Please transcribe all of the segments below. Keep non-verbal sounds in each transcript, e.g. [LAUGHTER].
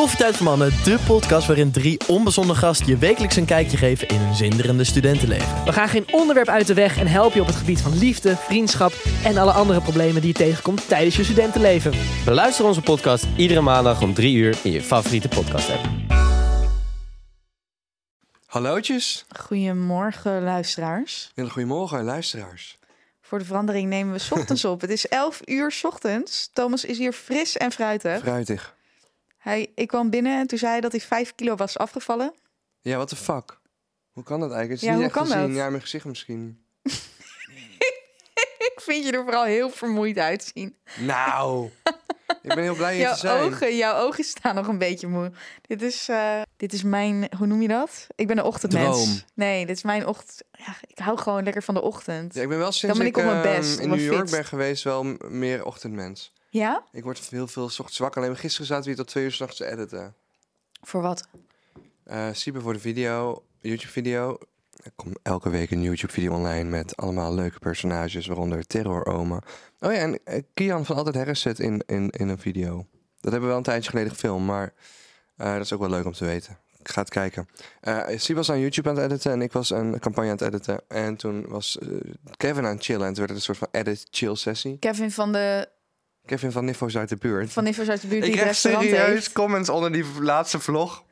Koffietijd voor Mannen, de podcast waarin drie onbezonnen gasten je wekelijks een kijkje geven in hun zinderende studentenleven. We gaan geen onderwerp uit de weg en helpen je op het gebied van liefde, vriendschap en alle andere problemen die je tegenkomt tijdens je studentenleven. Beluister onze podcast iedere maandag om 3 uur in je favoriete podcast app. Hallootjes. Goedemorgen, luisteraars. Goedemorgen, luisteraars. Voor de verandering nemen we 's ochtends op. Het is 11 uur 's ochtends. Thomas is hier fris en fruitig. Fruitig. Hij, ik kwam binnen en toen zei hij dat hij 5 kilo was afgevallen. Ja, what the fuck? Hoe kan dat eigenlijk? Het is Ja, niet hoe echt kan te zien. dat? Ja, mijn gezicht misschien. [LAUGHS] Ik vind je er vooral heel vermoeid uitzien. Nou, [LAUGHS] ik ben heel blij hier Jouw te zijn. ogen, jouw ogen staan nog een beetje moe. Dit is, eh, dit is mijn, hoe noem je dat? Ik ben een ochtendmens. Droom. Nee, dit is mijn ochtend. Ja, ik hou gewoon lekker van de ochtend. Ja, ik ben wel sinds ben ik op mijn ehm, best, in New York ben geweest wel meer ochtendmens. Ja? Ik word heel veel ochtends wakker. Alleen gisteren zaten we hier tot twee uur s'nachts te editen. Voor wat? Siebe voor de video, YouTube-video. Er komt elke week een YouTube-video online met allemaal leuke personages, waaronder Terror Oma. Oh ja, en eh, Kian van Altijd Harris zit in, in, in een video. Dat hebben we wel een tijdje geleden gefilmd, maar eh, dat is ook wel leuk om te weten. Ik ga het kijken. Siebe was aan YouTube aan het editen en ik was een campagne aan het editen. En toen was Kevin aan het chillen en toen werd het een soort van edit-chill sessie. Kevin van de Kevin van Niffos uit de buurt. van Nivers uit de buurt Ik het restaurant serieus heeft. comments onder die laatste vlog.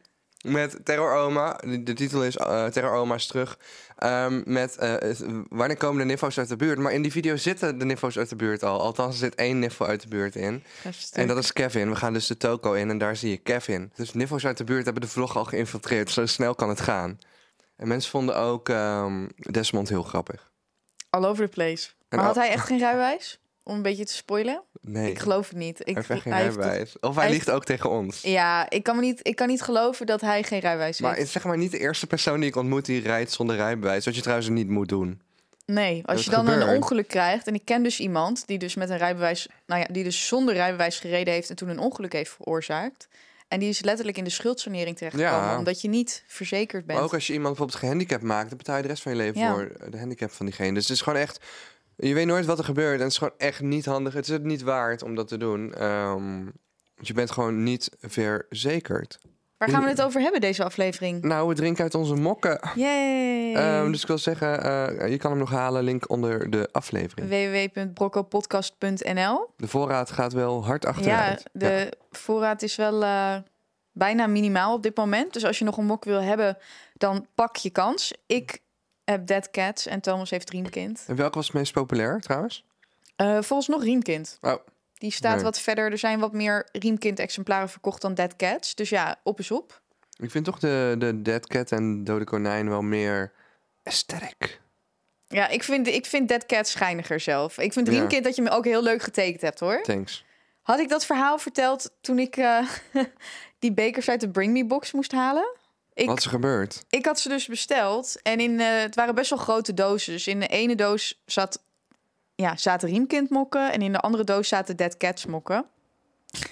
Met Terror Oma. De, titel is eh, Terror Oma is terug. Ehm, met eh, wanneer komen de nifo's uit de buurt? Maar in die video zitten de nifo's uit de buurt al. Althans, er zit één niffo uit de buurt in. En dat is Kevin. We gaan dus de toko in en daar zie je Kevin. Dus nifo's uit de buurt hebben de vlog al geïnfiltreerd. Zo snel kan het gaan. En mensen vonden ook ehm, Desmond heel grappig. All over the place. Maar had hij echt geen rijbewijs? [LAUGHS] Om een beetje te spoilen? Nee, Ik geloof het niet. Ik, hij heeft geen hij heeft rijbewijs. Of hij hij liegt ook tegen ons. Ja, ik kan, me niet, ik kan niet geloven dat hij geen rijbewijs Maar heeft. zeg maar niet de eerste persoon die ik ontmoet die rijdt zonder rijbewijs. Wat je trouwens niet moet doen. Nee, als dat je dan een ongeluk krijgt... en ik ken dus iemand die dus met een rijbewijs... nou ja, die dus zonder rijbewijs gereden heeft... en toen een ongeluk heeft veroorzaakt. En die is letterlijk in de schuldsanering terechtgekomen... Ja. omdat je niet verzekerd bent. Maar ook als je iemand bijvoorbeeld gehandicapt maakt, dan betaal je de rest van je leven Ja. voor de handicap van diegene. Dus het is gewoon echt. Je weet nooit wat er gebeurt. En het is gewoon echt niet handig. Het is het niet waard om dat te doen. Ehm, je bent gewoon niet verzekerd. Waar gaan we het over hebben, deze aflevering? Nou, we drinken uit onze mokken. Yay! Ehm, dus ik wil zeggen, eh, je kan hem nog halen. Link onder de aflevering. www.broccopodcast.nl De voorraad gaat wel hard Ja, achteruit. de voorraad is wel eh, bijna minimaal op dit moment. Dus als je nog een mok wil hebben, dan pak je kans. Ik heb Dead Cats en Thomas heeft Riemkind. En welke was het meest populair trouwens? Eh volgens nog Riemkind. Oh. Die staat Nee. wat verder. Er zijn wat meer Riemkind-exemplaren verkocht dan Dead Cats. Dus ja, op is op. Ik vind toch de, de Dead Cat en Dode Konijn wel meer aesthetic. Ja, ik vind, ik vind Dead Cats schijniger zelf. Ik vind Ja. Riemkind dat je me ook heel leuk getekend hebt, hoor. Thanks. Had ik dat verhaal verteld toen ik eh, [LAUGHS] die bekers uit de Bring Me box moest halen? Ik, Wat is er gebeurd? ik had ze dus besteld en in, eh, het waren best wel grote dozen. Dus in de ene doos zat, ja, zaten riemkindmokken en in de andere doos zaten Dead Cats mokken. [LAUGHS]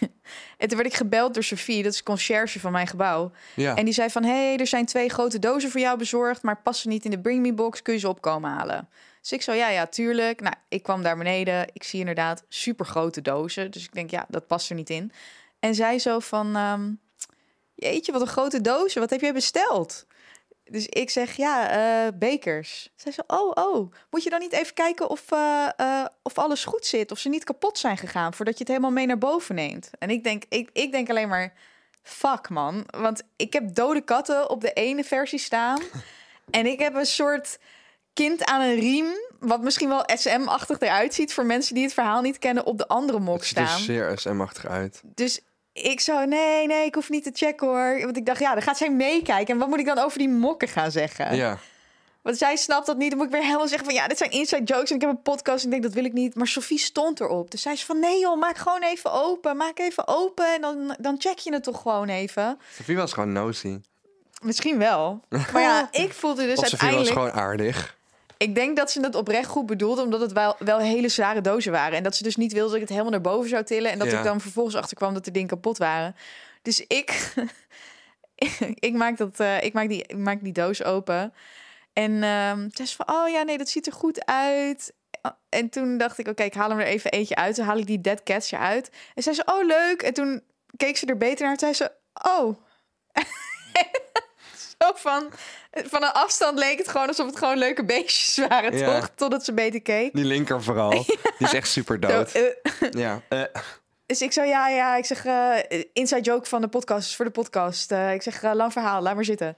en toen werd ik gebeld door Sophie, dat is conciërge van mijn gebouw. Ja. En die zei van, hé, hey, er zijn twee grote dozen voor jou bezorgd, maar passen niet in de Bring Me box, kun je ze opkomen halen? Dus ik zo, ja, ja, tuurlijk. Nou, ik kwam daar beneden, ik zie inderdaad super grote dozen. Dus ik denk, ja, dat past er niet in. En zij zo van, ehm, jeetje, wat een grote dozen, wat heb jij besteld? Dus ik zeg, ja, eh, bekers. Zij zo, oh, oh, moet je dan niet even kijken of, eh, eh, of alles goed zit, of ze niet kapot zijn gegaan, voordat je het helemaal mee naar boven neemt? En ik denk, ik, ik denk alleen maar, fuck man, want ik heb dode katten op de ene versie staan [LAUGHS] en ik heb een soort kind aan een riem, wat misschien wel SM-achtig eruit ziet voor mensen die het verhaal niet kennen, op de andere mok Het ziet er staan. zeer SM-achtig uit. Dus ik zou, nee, nee, ik hoef niet te checken hoor. Want ik dacht, ja, dan gaat zij meekijken. En wat moet ik dan over die mokken gaan zeggen? Ja. Want zij snapt dat niet. Dan moet ik weer helemaal zeggen van, ja, dit zijn inside jokes. En ik heb een podcast en ik denk, dat wil ik niet. Maar Sophie stond erop. Dus zij is van, nee joh, maak gewoon even open. Maak even open en dan, dan check je het toch gewoon even. Sophie was gewoon nosy. Misschien wel. [LAUGHS] Maar ja, ik voelde dus of Sophie was uiteindelijk... gewoon aardig. Ik denk dat ze het oprecht goed bedoelde, omdat het wel, wel hele zware dozen waren. En dat ze dus niet wilde dat ik het helemaal naar boven zou tillen. En dat Ja. ik dan vervolgens achterkwam dat de dingen kapot waren. Dus ik, [LAUGHS] ik, maak, dat, eh, ik, maak, die, ik maak die doos open. En ehm Tess van, oh ja, nee, dat ziet er goed uit. En toen dacht ik, oké, ik haal hem er even eentje uit. Dan haal ik die Dead Cats eruit. En zei ze, oh leuk. En toen keek ze er beter naar. Toen zei ze, oh. [LAUGHS] Zo van, van een afstand leek het gewoon alsof het gewoon leuke beestjes waren, Ja. toch? Totdat ze beter keek. Die linker vooral. [LAUGHS] Die is echt super Zo, dood. eh, Ja. Eh, dus ik zo, ja, ja, ik zeg, eh, inside joke van de podcast, voor de podcast. Ik zeg, lang verhaal, laat maar zitten.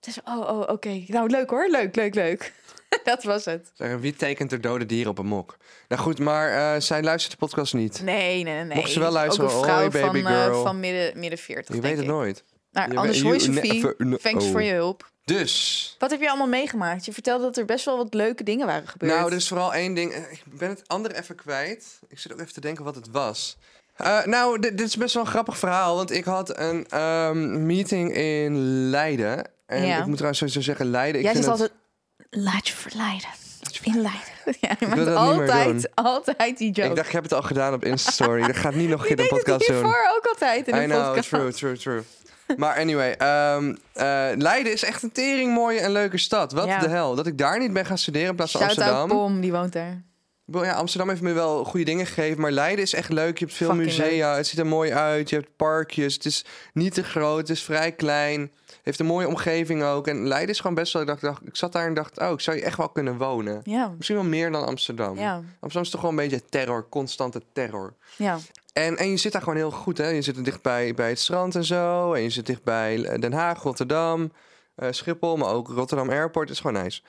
Ze zei, oh, oh oké. Nou, leuk hoor, leuk, leuk, leuk. [LAUGHS] dat was het. Wie tekent er dode dieren op een mok? Nou goed, maar zij luistert de podcast niet. Nee, nee, nee. Mocht ze wel luisteren, Ook een vrouw baby van, girl. van midden, midden 40, Je denk weet het ik. nooit. Nou, Je anders you Sophie, thanks voor je hulp. Dus, Wat heb je allemaal meegemaakt? Je vertelde dat er best wel wat leuke dingen waren gebeurd. nou, er is vooral één ding. Eh, Ik ben het andere even kwijt. Ik zit ook even te denken wat het was. Eh, nou, dit, dit is best wel een grappig verhaal. Want ik had een ehm, meeting in Leiden. En Ja. ik moet trouwens sowieso zeggen, Leiden... Ik Jij zegt het- altijd, laat je verleiden. In Leiden. [LAUGHS] Ja, je maakt dat altijd, altijd die joke. Ik dacht, ik heb het al gedaan op Insta-story. Dat gaat niet nog [LAUGHS] een je keer de deed het podcast doen. hiervoor ook altijd in de I know, podcast. true, true, true. Maar anyway, ehm, eh, Leiden is echt een tering mooie en leuke stad. Wat Ja. de hel. Dat ik daar niet ben gaan studeren in plaats van Shout-out Amsterdam. Pom, die woont daar. Ja, Amsterdam heeft me wel goede dingen gegeven, maar Leiden is echt leuk. Je hebt veel Fucking musea, het ziet er mooi uit. Je hebt parkjes, het is niet te groot, het is vrij klein. Heeft een mooie omgeving ook. En Leiden is gewoon best wel... Ik, dacht, dacht- ik zat daar en dacht, oh, ik zou je echt wel kunnen wonen. Ja, Misschien wel meer dan Amsterdam. ja, Amsterdam is toch gewoon een beetje terror, constante terror. ja. En, en je zit daar gewoon heel goed, hè? Je zit er dichtbij bij het strand en zo. En je zit dichtbij eh, Den Haag, Rotterdam, eh, Schiphol, maar ook Rotterdam Airport. Het is gewoon nice.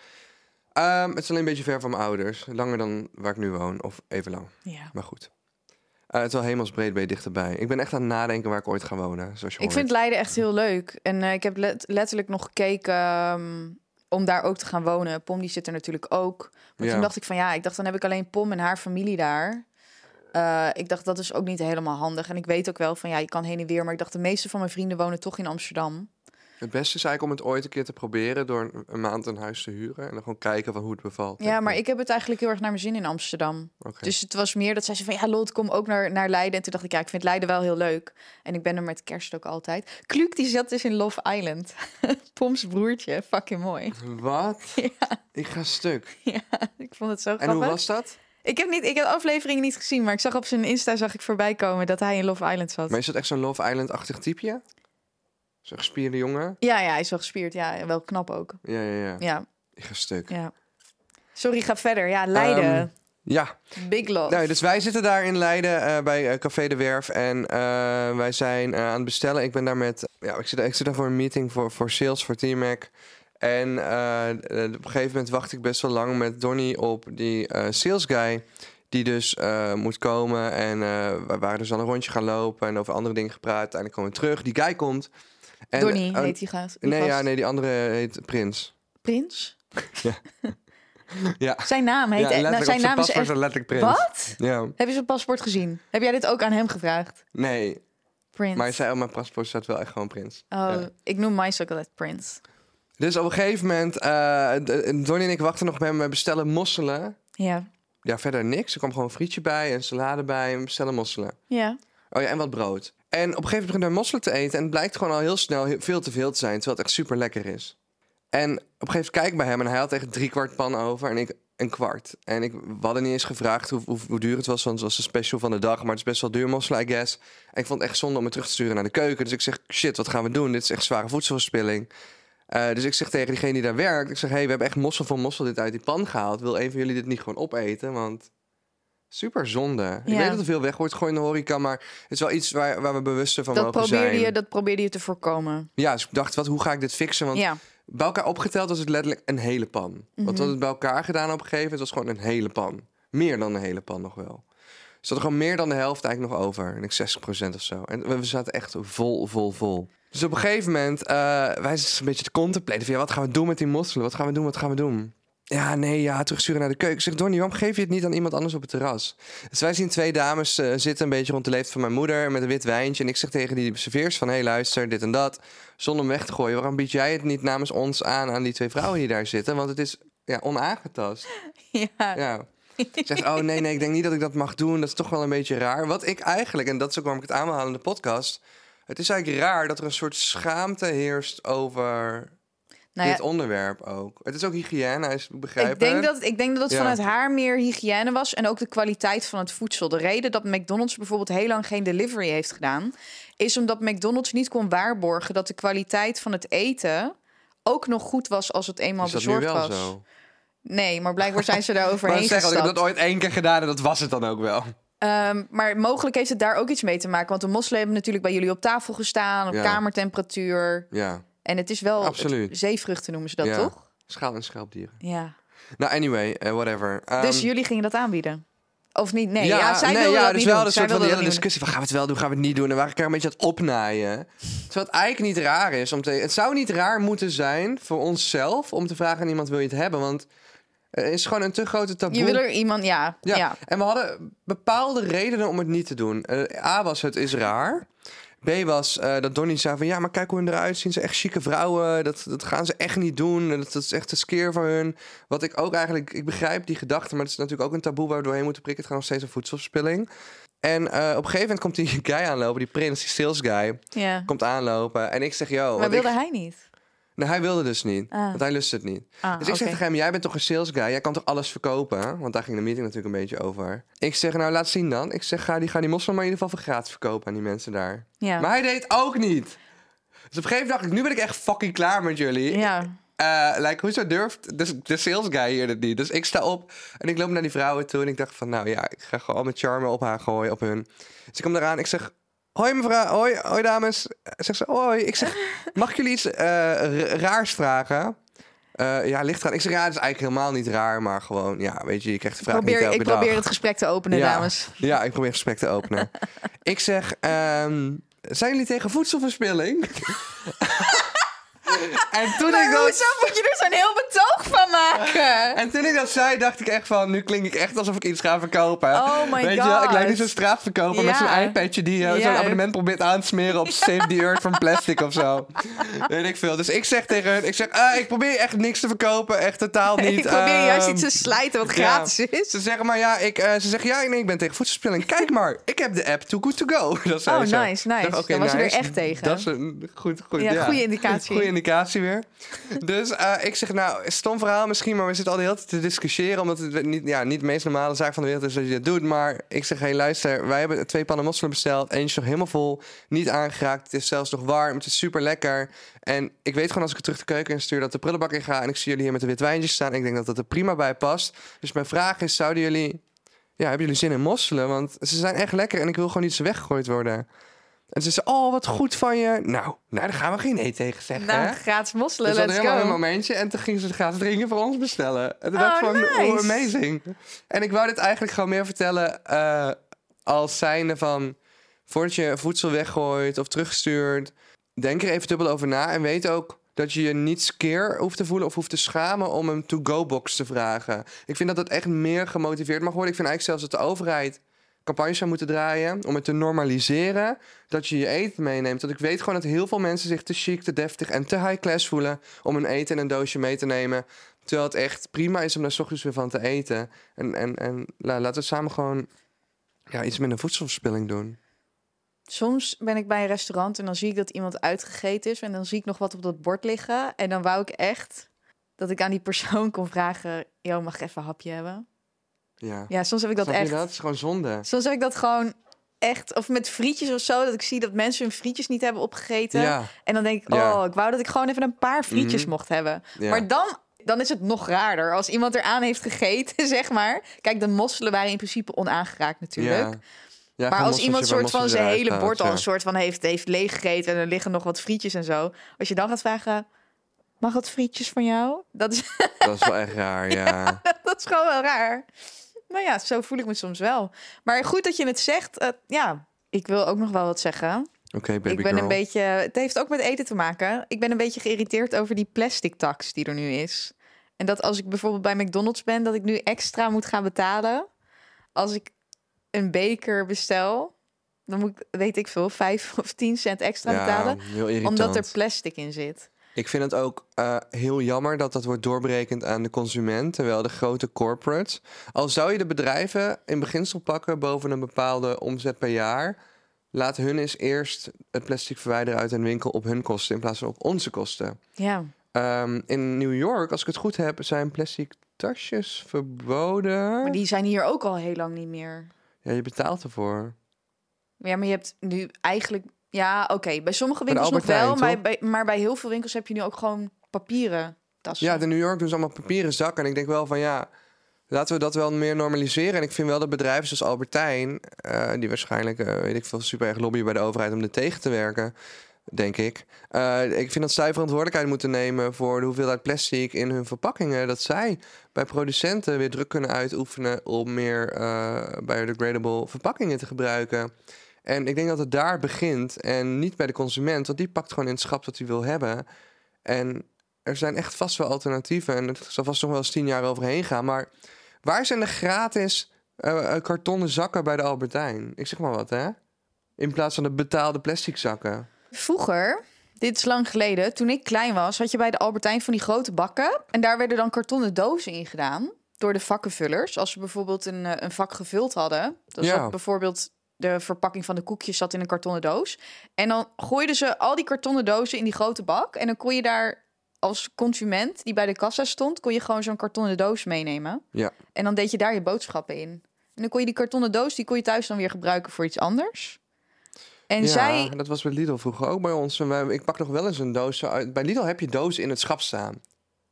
Ehm, het is alleen een beetje ver van mijn ouders. Langer dan waar ik nu woon, of even lang. ja. Maar goed. Eh, het is wel hemelsbreed je dichterbij. Ik ben echt aan het nadenken waar ik ooit ga wonen, zoals je Ik hoort. vind Leiden echt heel leuk. En ik heb let- letterlijk nog gekeken ehm, om daar ook te gaan wonen. Pom die zit er natuurlijk ook. Maar Ja. toen dacht ik van ja, ik dacht dan heb ik alleen Pom en haar familie daar. Eh, ik dacht dat is ook niet helemaal handig. En ik weet ook wel van ja, je kan heen en weer. Maar ik dacht de meeste van mijn vrienden wonen toch in Amsterdam. Het beste is eigenlijk om het ooit een keer te proberen... door een, maand een huis te huren. En dan gewoon kijken van hoe het bevalt. Ja, maar ik heb het eigenlijk heel erg naar mijn zin in Amsterdam. Dus het was meer dat zij zei van ja, Lot, kom ook naar, naar Leiden. En toen dacht ik ja, ik vind Leiden wel heel leuk. En ik ben er met kerst ook altijd. Kluuk die zat dus in Love Island. [LAUGHS] Poms broertje, fucking mooi. Wat? [LAUGHS] Ja. Ik ga stuk. [LAUGHS] Ja, ik vond het zo En grappig. hoe was dat? Ik heb niet, ik heb de afleveringen niet gezien, maar ik zag op zijn Insta zag ik voorbij komen dat hij in Love Island zat. Maar is dat echt zo'n Love Island-achtig typeje? Zo'n gespierde jongen? Ja, ja, hij is wel gespierd. Ja, en wel knap ook. Ja, ja, ja. Ja, Ik ga stuk. ja. Sorry, ga verder. Ja, Leiden. Ehm, Ja, Big love. nou, dus wij zitten daar in Leiden eh, bij eh, Café de Werf. En eh, wij zijn aan het bestellen. Ik ben daar met... Ja, ik zit, ik zit daar voor een meeting voor, voor sales, voor T-Mac. En eh, eh, op een gegeven moment wacht ik best wel lang met Donny op die eh, sales guy. Die dus moet komen. En we waren dus al een rondje gaan lopen en over andere dingen gepraat. Uiteindelijk komen we terug. Die guy komt. En, Donnie eh, heet die gast. die Nee, ja, nee, die andere heet Prins. Prins? [LAUGHS] [LAUGHS] Ja. Zijn naam heet... ja, nou, zijn naam is echt... letterlijk Prins. Wat? Ja. Heb je zijn paspoort gezien? Heb jij dit ook aan hem gevraagd? Nee, Prins. maar hij zei op mijn paspoort staat wel echt gewoon Prins. Oh, Ja. ik noem mij ook altijd Prins. Dus op een gegeven moment, d- Donnie en ik wachten nog bij hem. We bestellen mosselen. Ja. Ja, verder niks. Er kwam gewoon een frietje bij, een salade bij en we bestellen mosselen. Ja. Oh ja, en wat brood. En op een gegeven moment beginnen we mosselen te eten. En het blijkt gewoon al heel snel heel- veel te veel te zijn. Terwijl het echt super lekker is. En op een gegeven moment kijk ik bij hem en hij had echt drie kwart pan over. En ik een kwart. En ik, we hadden niet eens gevraagd hoe, hoe, hoe duur het was. Want het was een special van de dag. Maar het is best wel duur mosselen, I guess. En ik vond het echt zonde om het terug te sturen naar de keuken. Dus ik zeg, shit, wat gaan we doen? Dit is echt zware voedselverspilling. Eh, dus ik zeg tegen diegene die daar werkt. Ik zeg, hey, we hebben echt mossel van mossel dit uit die pan gehaald. Wil een van jullie dit niet gewoon opeten? Want super zonde. Ik weet dat er veel weg wordt gegooid in de horeca. Maar het is wel iets waar, waar we bewuster van Dat mogen probeerde, zijn. je, dat probeerde je te voorkomen. Ja, dus ik dacht, wat, hoe ga ik dit fixen? Want Ja. bij elkaar opgeteld was het letterlijk een hele pan. Want we Mhm. hadden het bij elkaar gedaan op een gegeven moment. was gewoon een hele pan. Meer dan een hele pan nog wel. Er zat er gewoon meer dan de helft eigenlijk nog over. En ik 60% of zo. En we zaten echt vol, vol, vol. Dus op een gegeven moment, eh, wij zitten een beetje te contempleren. Van, ja, wat gaan we doen met die mosselen? Wat gaan we doen? Wat gaan we doen? Ja, nee, ja, terugsturen naar de keuken. Ik zeg, Donnie, waarom geef je het niet aan iemand anders op het terras? Dus wij zien twee dames eh, zitten, een beetje rond de leeftijd van mijn moeder, met een wit wijntje. En ik zeg tegen die serveers van, hé, hey, luister, dit en dat. Zonder hem weg te gooien, waarom bied jij het niet namens ons aan aan die twee vrouwen die daar zitten? Want het is ja, onaangetast. [LAUGHS] Ja. Ja. Zegt, oh nee, nee, ik denk niet dat ik dat mag doen. Dat is toch wel een beetje raar. Wat ik eigenlijk, en dat is ook waarom ik het aanhaal in de podcast. Het is eigenlijk raar dat er een soort schaamte heerst over Nou ja, dit onderwerp ook. Het is ook hygiëne, is begrijpen. ik denk, dat, ik denk dat het Ja. vanuit haar meer hygiëne was en ook de kwaliteit van het voedsel. De reden dat McDonald's bijvoorbeeld heel lang geen delivery heeft gedaan, is omdat McDonald's niet kon waarborgen dat de kwaliteit van het eten ook nog goed was als het eenmaal Is dat nu bezorgd wel was. zo? Nee, maar blijkbaar zijn ze daar [LAUGHS] overheen want ik heb gestapt. dat ooit één keer gedaan en dat was het dan ook wel. Ehm, maar mogelijk heeft het daar ook iets mee te maken. Want de mosselen hebben natuurlijk bij jullie op tafel gestaan, op Ja. kamertemperatuur. Ja, En het is wel Absoluut. het- zeevruchten noemen ze dat Ja. toch? schaal- en schelpdieren. Ja. Nou, anyway, eh, whatever. Ehm, dus jullie gingen dat aanbieden? Of niet? Nee, ja, zij nee, wilde ja, dat dus niet wel een soort van die hele discussie van gaan we het wel doen, gaan we het niet doen. En waren elkaar een beetje aan het opnaaien. Terwijl het eigenlijk niet raar is om te... Het zou niet raar moeten zijn voor onszelf om te vragen aan iemand wil je het hebben, want er is gewoon een te grote taboe. Je wil er iemand, ja. Ja. ja. en we hadden bepaalde redenen om het niet te doen. Eh, A was het is raar. B was eh, dat Donnie zei van ja, maar kijk hoe hun eruit zien. Ze zijn echt chique vrouwen. Dat, dat gaan ze echt niet doen. Dat, dat is echt een skeer voor hun. Wat ik ook eigenlijk, ik begrijp die gedachte, maar het is natuurlijk ook een taboe waar we doorheen moeten prikken. Het gaat nog steeds om voedselverspilling. En eh, op een gegeven moment komt die [LAUGHS] guy aanlopen, die prins, die sales guy, ja. komt aanlopen. En ik zeg, yo, Maar wilde ik, hij niet? Nee, hij wilde dus niet. Ah. Want hij lust het niet. Ah, Dus ik zeg tegen hem, jij bent toch een sales guy? Jij kan toch alles verkopen? Want daar ging de meeting natuurlijk een beetje over. Ik zeg, nou laat zien dan. Ik zeg, ga die, ga die mosselen maar in ieder geval voor gratis verkopen aan die mensen daar. Ja. Maar hij deed ook niet. Dus op een gegeven moment dacht ik, nu ben ik echt fucking klaar met jullie. ja. Eh, like, hoezo durft de, de sales guy hier het niet? Dus ik sta op en ik loop naar die vrouwen toe. En ik dacht van, nou ja, ik ga gewoon met charme op haar gooien, op hun. Dus ik kom eraan, ik zeg... Hoi mevrouw, hoi, hoi dames. Zegt ze, hoi. Ik zeg, [LAUGHS] mag ik jullie iets ra- raars vragen? Eh, ja, ligt eraan. Ik zeg, ja, is eigenlijk helemaal niet raar, maar gewoon, ja, weet je, je krijgt de vraag niet Probeer, elke ik dag. probeer het gesprek te openen, Ja. dames. Ja, ik probeer het gesprek te openen. [LAUGHS] ik zeg, ehm, zijn jullie tegen voedselverspilling? [LAUGHS] en toen Maar ik dat... hoezo moet je er zo'n heel betoog van maken? En toen ik dat zei, dacht ik echt van... nu klink ik echt alsof ik iets ga verkopen. Oh my Weet je wel, ik lijk God. niet zo'n straatverkoper met Ja. zo'n iPadje... die eh, Ja. zo'n abonnement probeert aan te smeren op Save the Earth van plastic of zo. Weet ik veel. Dus ik zeg tegen hun... Ik zeg, ah, ik probeer echt niks te verkopen. Echt totaal [LAUGHS] niet. ik probeer juist Ehm, iets te slijten wat ja. gratis is. Ze zeggen maar ja, ik, eh, ze zeggen ja, nee, ik ben tegen voedselverspilling. Kijk maar, ik heb de app Too Good To Go. [LAUGHS] Dat zei Oh, nice, nice. Dacht, Dan was je er nice. echt tegen. Dat is een goed, goed, Ja, goede indicatie. Goede indicatie weer. [LAUGHS] Dus eh, ik zeg, nou, stom verhaal misschien, maar we zitten al de hele tijd te discussiëren. Omdat het niet, ja, niet de meest normale zaak van de wereld is dat je dat doet. Maar ik zeg, hé, hey, luister, wij hebben twee pannen mosselen besteld. Eentje is nog helemaal vol, niet aangeraakt. Het is zelfs nog warm, het is super lekker. En ik weet gewoon als ik het terug de keuken in stuur dat de prullenbak in ga. En ik zie jullie hier met de wit wijntjes staan. Ik denk dat dat er prima bij past. Dus mijn vraag is, zouden jullie... Ja, hebben jullie zin in mosselen? Want ze zijn echt lekker en ik wil gewoon niet ze weggegooid worden. En ze zei, oh, wat goed van je. Nou, nou daar gaan we geen nee tegen zeggen. Nou, hè? gratis mosselen, Dus dat let's helemaal een momentje. En toen gingen ze het gratis drinken voor ons bestellen. En toen Oh, dacht ik van, nice. oh, amazing. En ik wou dit eigenlijk gewoon meer vertellen eh, als zijnde van... voordat je voedsel weggooit of terugstuurt... denk er even dubbel over na. En weet ook dat je je niet skeer hoeft te voelen... of hoeft te schamen om een to-go-box te vragen. Ik vind dat het echt meer gemotiveerd mag worden. Ik vind eigenlijk zelfs dat de overheid campagnes zou moeten draaien... om het te normaliseren dat je je eten meeneemt. Want ik weet gewoon dat heel veel mensen zich te chic, te deftig en te high class voelen om een eten en een doosje mee te nemen. Terwijl het echt prima is om daar 's weer van te eten. En, en, en la- laten we samen gewoon ja, iets minder voedselverspilling doen. Soms ben ik bij een restaurant en dan zie ik dat iemand uitgegeten is. En dan zie ik nog wat op dat bord liggen. En dan wou ik echt dat ik aan die persoon kon vragen... Yo, mag ik even een hapje hebben? Ja, Ja, soms heb ik dat Snap je echt. dat? Het is gewoon zonde. Soms heb ik dat gewoon echt... Of met frietjes of zo, dat ik zie dat mensen hun frietjes niet hebben opgegeten. Ja, En dan denk ik, Ja. oh, ik wou dat ik gewoon even een paar frietjes Mhm. mocht hebben. ja. Maar dan, dan is het nog raarder. Als iemand eraan heeft gegeten, [LAUGHS] zeg maar. Kijk, de mosselen waren in principe onaangeraakt natuurlijk. Ja. Ja, Maar als iemand soort van zijn hele bord al een soort van heeft, heeft leeggegeten... en er liggen nog wat frietjes en zo. Als je dan gaat vragen, mag wat frietjes van jou? Dat is, ja. Dat is wel echt raar, [LAUGHS] ja. dat is gewoon wel raar. Maar ja, zo voel ik me soms wel. Maar goed dat je het zegt. eh, ja, ik wil ook nog wel wat zeggen. Oké, baby ik ben girl. een beetje. Het heeft ook met eten te maken. Ik ben een beetje geïrriteerd over die plastic tax die er nu is. En dat als ik bijvoorbeeld bij McDonald's ben, dat ik nu extra moet gaan betalen. Als ik een beker bestel, dan moet ik, weet ik veel, vijf [LAUGHS] of tien cent extra ja, betalen. Omdat er plastic in zit. Ik vind het ook eh, heel jammer dat dat wordt doorbrekend aan de consument, terwijl de grote corporates. Al zou je de bedrijven in beginsel pakken boven een bepaalde omzet per jaar, laat hun eens eerst het plastic verwijderen uit een winkel op hun kosten in plaats van op onze kosten. Ja, Ehm, in New York, als ik het goed heb, zijn plastic tasjes verboden. Maar die zijn hier ook al heel lang niet meer. Ja, je betaalt ervoor. Ja, maar je hebt nu eigenlijk... Ja, oké. Bij sommige de winkels nog wel, Heijn, maar bij, maar bij heel veel winkels heb je nu ook gewoon papieren tassen. Ja, in New York doen ze allemaal papieren zakken. En ik denk wel van ja, laten we dat wel meer normaliseren. En ik vind wel dat bedrijven zoals Albertijn, eh, die waarschijnlijk, eh, weet ik veel, super erg lobbyen bij de overheid om er tegen te werken, denk ik. Eh, ik vind dat zij verantwoordelijkheid moeten nemen voor de hoeveelheid plastic in hun verpakkingen. Dat zij bij producenten weer druk kunnen uitoefenen om meer biodegradable verpakkingen te gebruiken. En ik denk dat het daar begint en niet bij de consument, want die pakt gewoon in het schap wat hij wil hebben. En er zijn echt vast wel alternatieven en het zal vast nog wel eens tien jaar overheen gaan. Maar waar zijn de gratis eh, eh, kartonnen zakken bij de Albertijn? Ik zeg maar wat, hè? In plaats van de betaalde plastic zakken. Vroeger, dit is lang geleden, toen ik klein was, had je bij de Albertijn van die grote bakken. En daar werden dan kartonnen dozen in gedaan door de vakkenvullers. Als ze bijvoorbeeld een, eh, een vak gevuld hadden. Dan Ja. zat bijvoorbeeld de verpakking van de koekjes zat in een kartonnen doos. En dan gooiden ze al die kartonnen dozen in die grote bak. En dan kon je daar als consument die bij de kassa stond, kon je gewoon zo'n kartonnen doos meenemen. Ja. En dan deed je daar je boodschappen in. En dan kon je die kartonnen doos, die kon je thuis dan weer gebruiken voor iets anders. En ja, zij, dat was bij Lidl vroeger ook bij ons. En wij- ik pak nog wel eens een doos uit. Bij Lidl heb je dozen in het schap staan.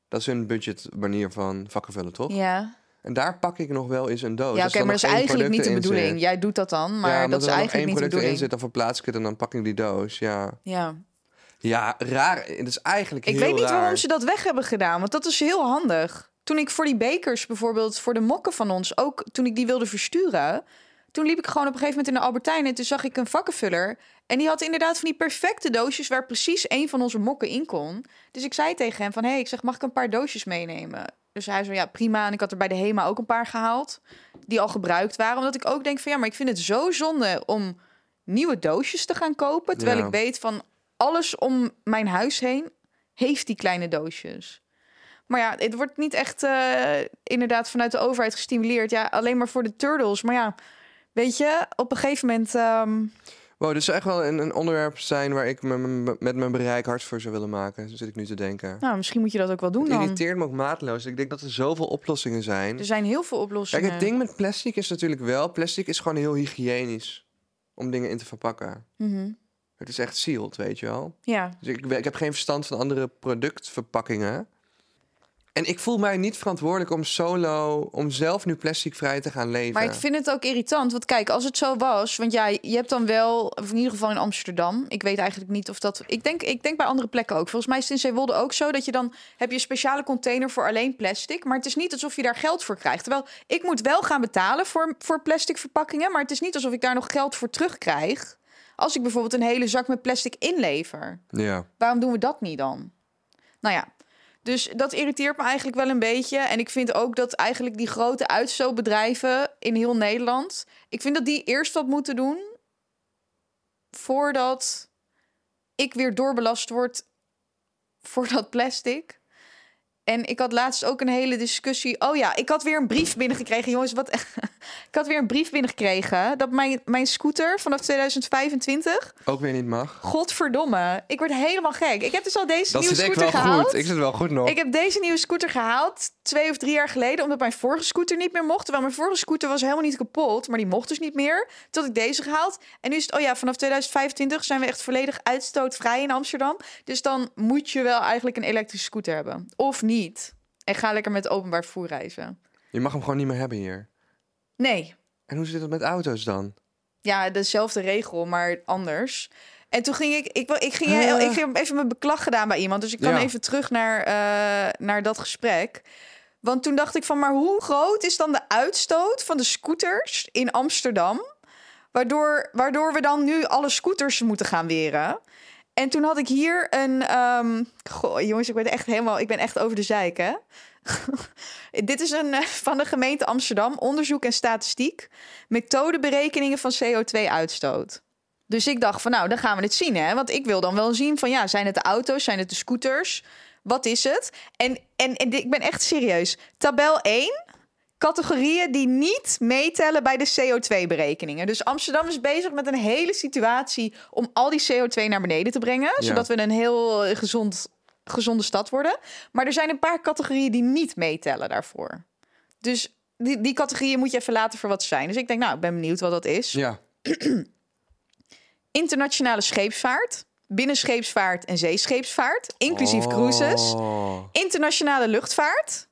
Dat is hun budget manier van vakken vullen, toch? ja, En daar pak ik nog wel eens een doos. ja Als oké, maar dat is eigenlijk niet de in bedoeling. Jij doet dat dan, maar ja, dat is er eigenlijk niet de product in bedoeling. zit, dan verplaats ik het en dan pak ik die doos. Ja, Ja. ja raar. Het is eigenlijk Ik heel weet niet raar. waarom ze dat weg hebben gedaan, want dat is heel handig. Toen ik voor die bekers bijvoorbeeld, voor de mokken van ons, ook toen ik die wilde versturen, toen liep ik gewoon op een gegeven moment in de Albertijn en toen zag ik een vakkenvuller. En die had inderdaad van die perfecte doosjes waar precies één van onze mokken in kon. Dus ik zei tegen hem van, hé, hey, ik zeg, mag ik een paar doosjes meenemen? Dus hij zei, ja, prima. En ik had er bij de HEMA ook een paar gehaald, die al gebruikt waren. Omdat ik ook denk van, ja, maar ik vind het zo zonde om nieuwe doosjes te gaan kopen. Terwijl Ja. ik weet van, alles om mijn huis heen heeft die kleine doosjes. Maar ja, het wordt niet echt eh, inderdaad vanuit de overheid gestimuleerd. Ja, alleen maar voor de turtles. Maar ja, weet je, op een gegeven moment... ehm, Wow, dit zou echt wel een, een onderwerp zijn waar ik me, me- met mijn bereik hard voor zou willen maken. Zo zit ik nu te denken. nou, misschien moet je dat ook wel doen Het dan. irriteert me ook maatloos. Ik denk dat er zoveel oplossingen zijn. Er zijn heel veel oplossingen. Kijk, het ding met plastic is natuurlijk wel... Plastic is gewoon heel hygiënisch om dingen in te verpakken. Mhm. Het is echt sealed, weet je wel. Ja, Dus ik, ik heb geen verstand van andere productverpakkingen. En ik voel mij niet verantwoordelijk om solo... om zelf nu plasticvrij te gaan leven. maar ik vind het ook irritant. Want kijk, als het zo was... Want ja, je hebt dan wel... Of in ieder geval in Amsterdam. Ik weet eigenlijk niet of dat... Ik denk, ik denk bij andere plekken ook. Volgens mij is het in Zeewolde ook zo... dat je dan... heb je een speciale container voor alleen plastic. Maar het is niet alsof je daar geld voor krijgt. Terwijl ik moet wel gaan betalen voor, voor plastic verpakkingen. Maar het is niet alsof ik daar nog geld voor terugkrijg. Als ik bijvoorbeeld een hele zak met plastic inlever. Ja. Waarom doen we dat niet dan? Nou ja, dus dat irriteert me eigenlijk wel een beetje. En ik vind ook dat eigenlijk die grote uitstootbedrijven in heel Nederland... ik vind dat die eerst wat moeten doen... voordat ik weer doorbelast word [LAUGHS] voor dat plastic. En ik had laatst ook een hele discussie. Oh ja, ik had weer een brief binnengekregen. Jongens, wat. [LAUGHS] ik had weer een brief binnengekregen. Dat mijn, mijn scooter vanaf 2025 Ook weer niet mag. Godverdomme, ik word helemaal gek. Ik heb dus al deze Dat nieuwe zit ik scooter wel gehaald. goed. Ik zit wel goed nog. Ik heb deze nieuwe scooter gehaald twee of drie jaar geleden, omdat mijn vorige scooter niet meer mocht. Terwijl mijn vorige scooter was helemaal niet kapot, maar die mocht dus niet meer. Had ik deze gehaald. En nu is het, oh ja, vanaf 2025 zijn we echt volledig uitstootvrij in Amsterdam. Dus dan moet je wel eigenlijk een elektrische scooter hebben. Of niet. En ga lekker met openbaar vervoer reizen. Je mag hem gewoon niet meer hebben hier. Nee, En hoe zit het met auto's dan? ja, dezelfde regel, maar anders. En toen ging ik, ik, wil- ik ging, heel- ik ging even mijn beklag gedaan bij iemand. Dus ik kan Ja. even terug naar, eh, naar dat gesprek. Want toen dacht ik van, maar hoe groot is dan de uitstoot van de scooters in Amsterdam? Waardoor, waardoor we dan nu alle scooters moeten gaan weren. En toen had ik hier een. ehm, goh, jongens, ik ben echt helemaal. Ik ben echt over de zeik, hè? [LAUGHS] Dit is een eh, van de gemeente Amsterdam, onderzoek en statistiek. Methodeberekeningen van CO2-uitstoot. Dus ik dacht van, nou, dan gaan we het zien, hè? Want ik wil dan wel zien van, ja, zijn het de auto's, zijn het de scooters? Wat is het? En, en, en ik ben echt serieus. Tabel 1, categorieën die niet meetellen bij de CO2-berekeningen. Dus Amsterdam is bezig met een hele situatie om al die CO2 naar beneden te brengen, Ja. zodat we een heel eh, gezond gezonde stad worden. Maar er zijn een paar categorieën die niet meetellen daarvoor. Dus die, die categorieën moet je even laten voor wat ze zijn. Dus ik denk, nou, ik ben benieuwd wat dat is. Ja. [CLEARS THROAT] Internationale scheepsvaart, binnenscheepsvaart en zeescheepsvaart, inclusief cruises. Oh. Internationale luchtvaart.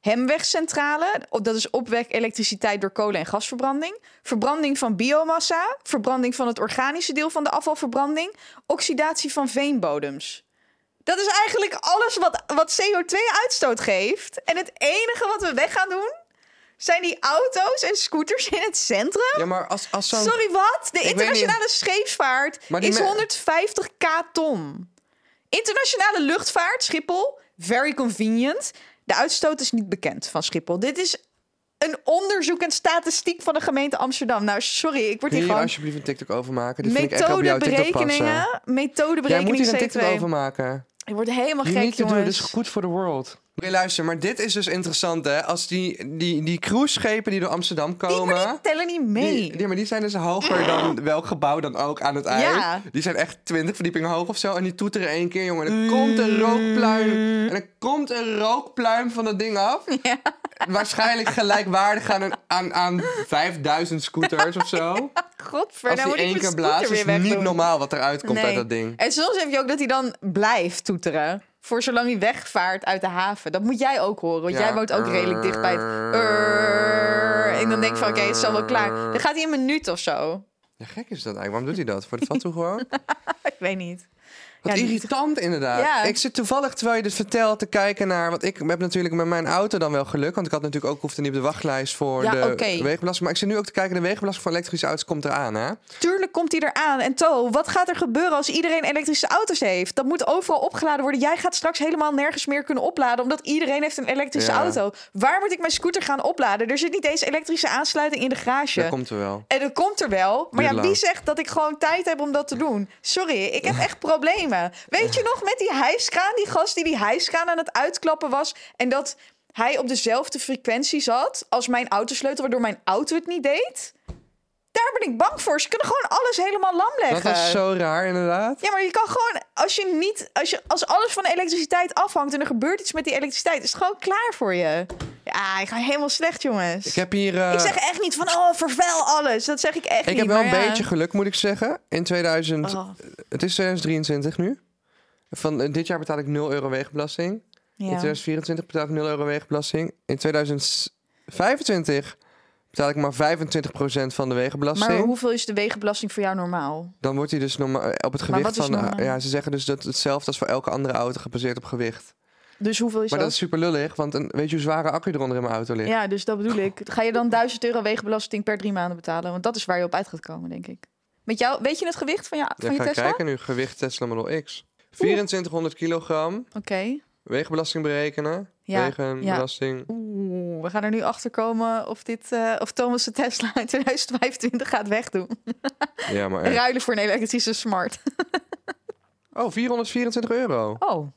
Hemwegcentrale, dat is opwek elektriciteit door kolen- en gasverbranding. Verbranding van biomassa. Verbranding van het organische deel van de afvalverbranding. Oxidatie van veenbodems. Dat is eigenlijk alles wat, wat CO2-uitstoot geeft. En het enige wat we weg gaan doen... zijn die auto's en scooters in het centrum. Ja, maar als, als zo'n... Sorry, wat? De internationale scheepsvaart is me- 150k ton. Internationale luchtvaart, Schiphol, very convenient. De uitstoot is niet bekend van Schiphol. Dit is een onderzoek en statistiek van de gemeente Amsterdam. Nou, sorry, ik word hier hier gewoon... alsjeblieft een TikTok over maken? Dit vind ik echt op jouw TikTok passen. Methodeberekeningen, Jij moet hier een TikTok C2. over maken. Ik word helemaal gek, jongens. Dit is goed voor de world. Oké, luister, maar dit is dus interessant, hè? Als die, die, die cruiseschepen die door Amsterdam Die, komen... maar die tellen niet mee. Die, die- maar die zijn dus hoger dan [GASPS] welk gebouw dan ook aan het eind. Ja. Die zijn echt 20 verdiepingen hoog of zo. En die toeteren één keer, jongen. En er komt een rookpluim. En er komt een rookpluim van dat ding af. [LAUGHS] Ja. Waarschijnlijk gelijkwaardig aan, een, aan, aan 5000 scooters of zo. [LAUGHS] Godver, Als nou die één keer blaast, is niet normaal wat eruit komt Nee. uit dat ding. En soms heb je ook dat hij dan blijft toeteren. Voor zolang hij wegvaart uit de haven. Dat moet jij ook horen. Want Ja. jij woont ook redelijk dicht bij het... Urr. En dan denk ik van, oké, het is al wel klaar. Dan gaat hij een minuut of zo. Ja, gek is dat eigenlijk. Waarom doet hij dat? Voor de fatsoen gewoon? [LAUGHS] Ik weet niet. Wat Ja, die- irritant inderdaad. Ja. Ik zit toevallig, terwijl je dit vertelt, te kijken naar... Want ik heb natuurlijk met mijn auto dan wel geluk. Want ik had natuurlijk ook hoefde niet op de wachtlijst voor Ja, de oké. wegenbelasting. Maar ik zit nu ook te kijken, de wegenbelasting van elektrische auto's komt eraan, hè? Tuurlijk komt hij eraan. En To, wat gaat er gebeuren als iedereen elektrische auto's heeft? Dat moet overal opgeladen worden. Jij gaat straks helemaal nergens meer kunnen opladen... omdat iedereen heeft een elektrische auto. Waar moet ik mijn scooter gaan opladen? Er zit niet eens elektrische aansluiting in de garage. Dat komt er wel. En dat komt er wel. Maar ja, wie zegt dat ik gewoon tijd heb om dat te doen? Sorry, ik heb echt problemen. Weet je nog met die hijskraan? Die gast die die hijskraan aan het uitklappen was. En dat hij op dezelfde frequentie zat als mijn autosleutel, waardoor mijn auto het niet deed? Daar ben ik bang voor. Ze kunnen gewoon alles helemaal lam leggen. Dat is zo raar, inderdaad. Ja, maar je kan gewoon, als je niet, als, je, als alles van elektriciteit afhangt en er gebeurt iets met die elektriciteit, is het gewoon klaar voor je. Ja, ik ga helemaal slecht, jongens. Ik heb hier... eh, Ik zeg echt niet van, oh, vervuil alles. Dat zeg ik echt ik niet. heb wel een ja. beetje geluk, moet ik zeggen. In 2000... Oh, Het is 2023 nu. Van eh, dit jaar betaal ik 0 euro wegenbelasting. In ja. 2024 betaal ik 0 euro wegenbelasting. In 2025 betaal ik maar 25% van de wegenbelasting. Maar hoeveel is de wegenbelasting voor jou normaal? Dan wordt hij dus normaal op het Maar gewicht van. normaal? ja, ze zeggen dus dat het hetzelfde als voor elke andere auto gebaseerd op gewicht. Dus hoeveel is maar dat dat? is super lullig, want een, weet je hoe zware accu eronder in mijn auto ligt? Ja, dus dat bedoel ik. Ga je dan [LAUGHS] 1000 euro wegenbelasting per drie maanden betalen? Want dat is waar je op uit gaat komen, denk ik. Met jou, weet je het gewicht van, jou, Ja, van je ga Tesla? kijken nu. Gewicht Tesla Model X. 2400 kilogram. Oké. Wegenbelasting berekenen. Ja, Wegenbelasting. Oeh, we gaan er nu achter komen of, dit, eh, of Thomas de Tesla in 2025 gaat wegdoen. Ja, maar [LAUGHS] echt. ruilen voor een elektrische smart. [LAUGHS] Oh, 424 euro. Oh,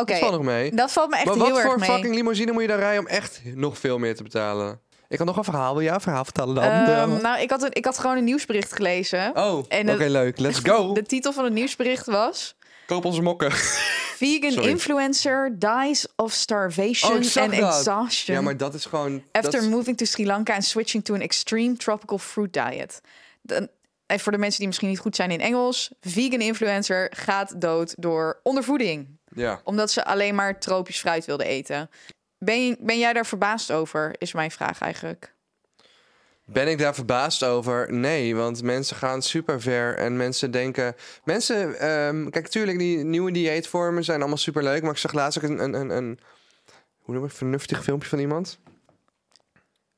oké. Dat valt nog mee. Dat valt me echt maar heel wat erg voor mee. fucking limousine moet je dan rijden om echt nog veel meer te betalen? Ik had nog een verhaal. Wil jij een verhaal vertellen dan? Ehm, nou, ik had, een, ik had gewoon een nieuwsbericht gelezen. oh, oké, leuk. Let's [LAUGHS] go. De titel van het nieuwsbericht was... Koop onze mokken. Vegan [LAUGHS] Sorry. influencer dies of starvation Oh, and dat. exhaustion Ja, maar dat is gewoon... after is- moving to Sri Lanka and switching to an extreme tropical fruit diet. Dan, en voor de mensen die misschien niet goed zijn in Engels, vegan influencer gaat dood door ondervoeding, Ja. omdat ze alleen maar tropisch fruit wilde eten. Ben, ben jij daar verbaasd over? Is mijn vraag eigenlijk. Ben ik daar verbaasd over? Nee, want mensen gaan super ver en mensen denken... Mensen, ehm, kijk, tuurlijk, die nieuwe dieetvormen zijn allemaal super leuk, maar ik zag laatst ook een, een, een, een hoe noem ik, vernuftig filmpje van iemand.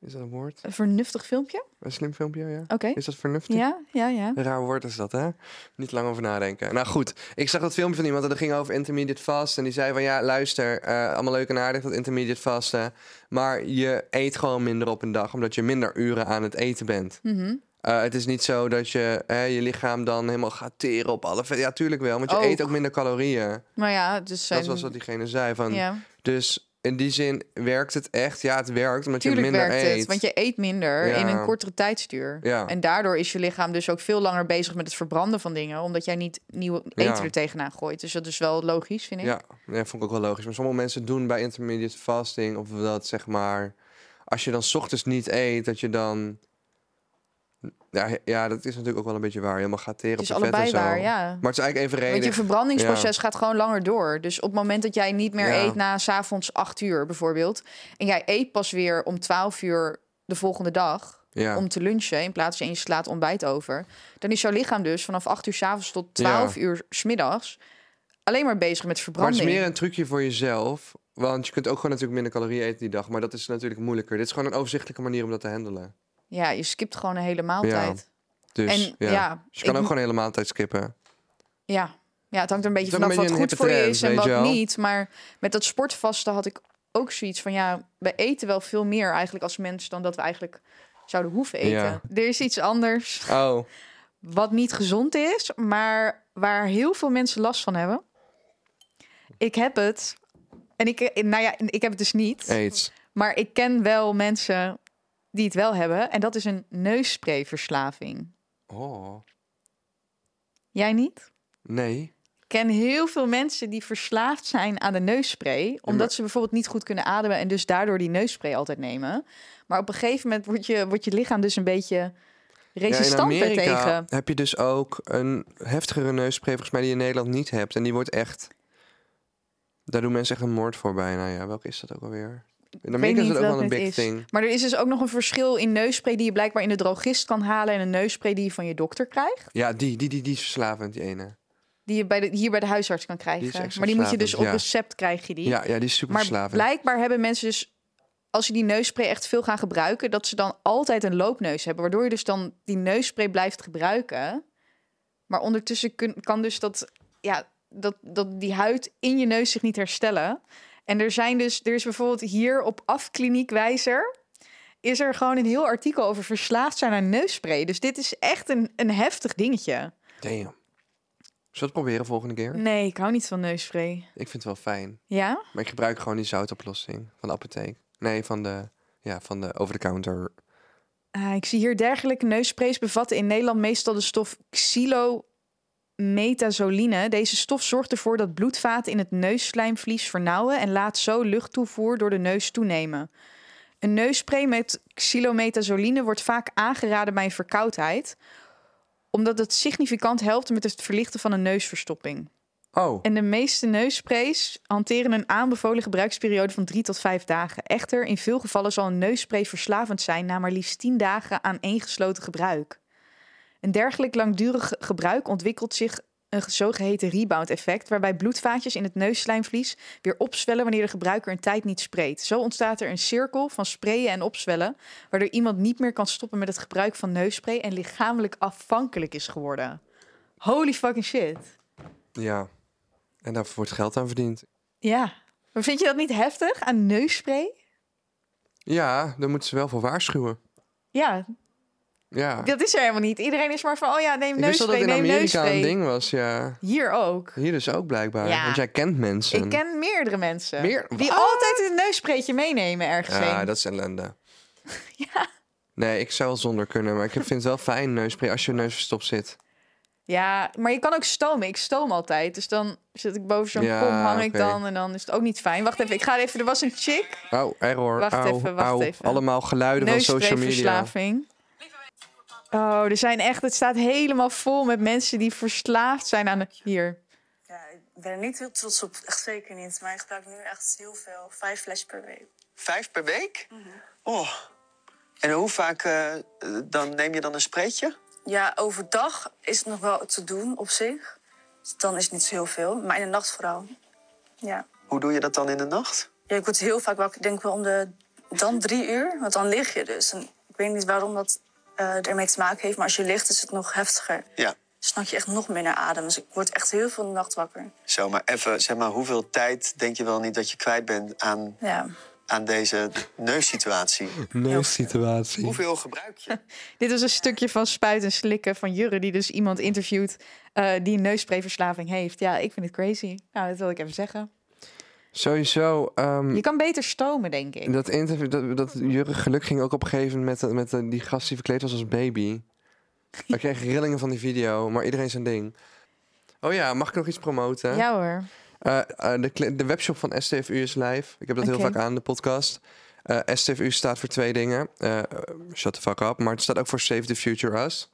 Is dat een woord? Een vernuftig filmpje? Een slim filmpje, ja. Oké. Is dat vernuftig? Ja, ja, ja. Een raar woord is dat, hè? Niet lang over nadenken. Nou goed, ik zag dat filmpje van iemand en dat ging over intermediate fast. En die zei van ja, luister, eh, allemaal leuk en aardig dat intermediate vasten. Maar je eet gewoon minder op een dag, omdat je minder uren aan het eten bent. Mhm. Eh, het is niet zo dat je hè, je lichaam dan helemaal gaat teren op alle vet. Ja, tuurlijk wel, want je Ook. eet ook minder calorieën. Maar ja, dus zijn... Dat was wat diegene zei. Van, Ja. Dus in die zin werkt het echt. Ja, het werkt omdat Tuurlijk je minder werkt eet. het, want je eet minder Ja. in een kortere tijdstuur. Ja. En daardoor is je lichaam dus ook veel langer bezig met het verbranden van dingen, omdat jij niet nieuwe eten Ja. er tegenaan gooit. Dus dat is wel logisch, vind ik. Ja, ja, vond ik ook wel logisch. Maar sommige mensen doen bij intermediate fasting of dat zeg maar, als je dan 's ochtends niet eet, dat je dan, ja, ja, dat is natuurlijk ook wel een beetje waar. Helemaal gaat teren Het is op de vet allebei en zo. waar, ja. Maar het is eigenlijk Want je evenredig. verbrandingsproces gaat gewoon langer door. Dus op het moment dat jij niet meer Ja. eet na s'avonds 8 uur bijvoorbeeld, en jij eet pas weer om 12 uur de volgende dag Ja. om te lunchen in plaats van je slaat ontbijt over, dan is jouw lichaam dus vanaf 8 uur s'avonds tot 12 uur 's middags alleen maar bezig met Maar het verbranding. is meer een trucje voor jezelf. Want je kunt ook gewoon natuurlijk minder calorieën eten die dag. Maar dat is natuurlijk moeilijker. Dit is gewoon een overzichtelijke manier om dat te handelen. Ja, je skipt gewoon een hele maaltijd. Dus En ja. ja, Dus je kan ook gewoon een hele maaltijd skippen. Ja. ja, het hangt er een beetje vanaf een wat goed voor je is en wat niet. Maar met dat sportvasten had ik ook zoiets van... ja, we eten wel veel meer eigenlijk als mens... dan dat we eigenlijk zouden hoeven eten. Ja. Er is iets anders Oh, [LAUGHS] wat niet gezond is... maar waar heel veel mensen last van hebben. Ik heb het... En ik, nou ja, ik heb het dus niet. aids. Maar ik ken wel mensen die het wel hebben. En dat is een neussprayverslaving. Oh, Jij niet? nee. Ik ken heel veel mensen die verslaafd zijn aan de neusspray. Omdat ze bijvoorbeeld niet goed kunnen ademen en dus daardoor die neusspray altijd nemen. Maar op een gegeven moment wordt je, wordt je lichaam dus een beetje Ja, resistant Amerika daartegen. heb je dus ook een heftigere neusspray, volgens mij, die je in Nederland niet hebt. En die wordt echt... Daar doen mensen echt een moord voor bijna. Ja, welke is dat ook alweer? In Amerika is het ook wel een big is. thing. Maar er is dus ook nog een verschil in neusspray die je blijkbaar in de drogist kan halen. En een neusspray die je van je dokter krijgt. Ja, die, die, die, die is verslavend, die ene. Die je bij de, hier bij de huisarts kan krijgen. maar die moet je dus op ja. recept krijg je die. Ja, ja, die is super Maar verslavend. blijkbaar hebben mensen dus, als je die neusspray echt veel gaan gebruiken, dat ze dan altijd een loopneus hebben. Waardoor je dus dan die neusspray blijft gebruiken. Maar ondertussen kun, kan dus dat, ja, dat, dat die huid in je neus zich niet herstellen. En er zijn dus, er is bijvoorbeeld hier op Afkliniekwijzer, is er gewoon een heel artikel over verslaafd zijn aan neusspray. Dus dit is echt een, een heftig dingetje. Damn. Zullen we het proberen volgende keer? Nee, ik hou niet van neusspray. Ik vind het wel fijn. Ja? Maar ik gebruik gewoon die zoutoplossing van de apotheek. Nee, van de, ja, van de over-the-counter. Ah, ik zie hier dergelijke neussprays bevatten in Nederland meestal de stof xylometazoline. Deze stof zorgt ervoor dat bloedvaten in het neusslijmvlies vernauwen en laat zo luchttoevoer door de neus toenemen. Een neusspray met xylometazoline wordt vaak aangeraden bij een verkoudheid, omdat het significant helpt met het verlichten van een neusverstopping. Oh, En de meeste neussprays hanteren een aanbevolen gebruiksperiode van 3 tot 5 dagen. Echter, in veel gevallen zal een neusspray verslavend zijn na maar liefst 10 dagen aan eengesloten gebruik. Een dergelijk langdurig gebruik ontwikkelt zich een zogeheten rebound-effect, waarbij bloedvaatjes in het neusslijmvlies weer opzwellen wanneer de gebruiker een tijd niet spreekt. Zo ontstaat er een cirkel van sprayen en opzwellen, waardoor iemand niet meer kan stoppen met het gebruik van neusspray en lichamelijk afhankelijk is geworden. Holy fucking shit. ja. En daar wordt geld aan verdiend. Ja. Maar vind je dat niet heftig aan neusspray? Ja, daar moeten ze wel voor waarschuwen. Ja, Ja. dat is er helemaal niet. Iedereen is maar van, oh ja, neem ik wist dat in neem Amerika neusspray. een ding was, ja. Hier ook. Hier dus ook blijkbaar. Ja. Want jij kent mensen. Ik ken meerdere mensen Meer- die Wat? altijd een neusspraytje meenemen ergens Ja, heen. dat is ellende. [LAUGHS] Ja. Nee, ik zou wel zonder kunnen. Maar ik vind het wel fijn, neusspray, als je neus verstopt zit. ja, maar je kan ook stomen. Ik stoom altijd. Dus dan zit ik boven zo'n Ja, kom, hang ik oké. dan en dan is het ook niet fijn. Wacht even, ik ga even. Er was een chick. Oh, error. Wacht Au, even, wacht au. even. Allemaal geluiden van social media. Oh, er zijn echt, het staat helemaal vol met mensen die verslaafd zijn aan de... Hier. Ja, ik ben er niet heel trots op, echt zeker niet. Maar ik gebruik nu echt heel veel, vijf fles per week. Vijf per week? Oh. En hoe vaak eh, dan neem je dan een spreetje? Ja, overdag is het nog wel te doen op zich. Dus dan is het niet zo heel veel. Maar in de nacht vooral. Ja. Hoe doe je dat dan in de nacht? ja ik word heel vaak wakker. Ik denk wel om de... Dan drie uur, want dan lig je dus. En ik weet niet waarom dat eh, ermee te maken heeft. Maar als je ligt is het nog heftiger. Ja. Snak je echt nog meer naar adem. Dus ik word echt heel veel in de nacht wakker. Zo, maar even, zeg maar, hoeveel tijd denk je wel niet dat je kwijt bent aan, Ja. aan deze neussituatie? Neussituatie. Hoeveel gebruik je? [LAUGHS] Dit was een stukje van Spuit en Slikken van Jurre... die dus iemand interviewt eh, die een neussprayverslaving heeft. Ja, ik vind het crazy. Nou, dat wil ik even zeggen. Sowieso. ehm, Je kan beter stomen, denk ik. Dat interview, dat, dat Jurgen Geluk ging ook op een gegeven moment met, met eh, die gast die verkleed was als baby. [LAUGHS] Ik kreeg rillingen van die video, maar iedereen zijn ding. Oh ja, mag ik nog iets promoten? Ja hoor. Eh, eh, de, de webshop van STFU is live. Ik heb dat heel vaak aan, de podcast. Eh, STFU staat voor twee dingen. Shut the fuck up. Maar het staat ook voor Save the Future Us.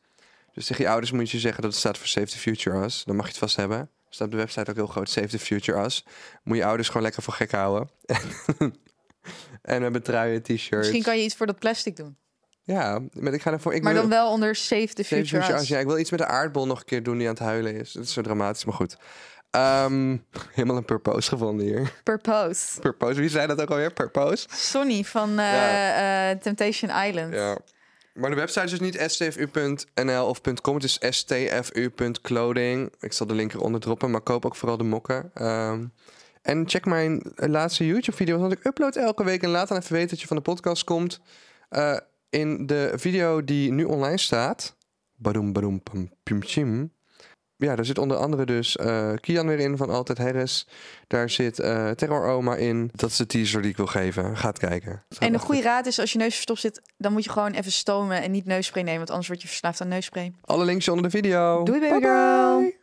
Dus tegen je ouders moet je zeggen dat het staat voor Save the Future Us. Dan mag je het vast hebben. Staat op de website ook heel groot, Save the Future Us. Moet je ouders gewoon lekker voor gek houden. [LAUGHS] en we hebben truien, t-shirts. Misschien kan je iets voor dat plastic doen. Ja, maar ik ga ervoor... Ik Maar wil- dan wel onder Save the Save Future, Us. Us. Ja, ik wil iets met de aardbol nog een keer doen die aan het huilen is. Dat is zo dramatisch, maar goed. Ehm, helemaal een purpose gevonden hier. Purpose. Purpose, wie zei dat ook alweer? Purpose? Sonny van eh, Ja. eh, Temptation Island. Ja. Maar de website is dus niet stfu.nl of .com. Het is stfu.clothing. Ik zal de link eronder droppen, maar koop ook vooral de mokken. Ehm, en check mijn laatste YouTube-video, want ik upload elke week. En laat dan even weten dat je van de podcast komt. Eh, in de video die nu online staat... Badoem, badoem, pim, chim. Ja, daar zit onder andere dus eh, Kian weer in van Altijd Harris. Daar zit eh Terror Oma in. Dat is de teaser die ik wil geven. Ga het kijken. En de goede raad is, als je neus verstopt zit, dan moet je gewoon even stomen en niet neusspray nemen, want anders word je verslaafd aan neusspray. Alle links onder de video. Doei, baby Bye bye. girl.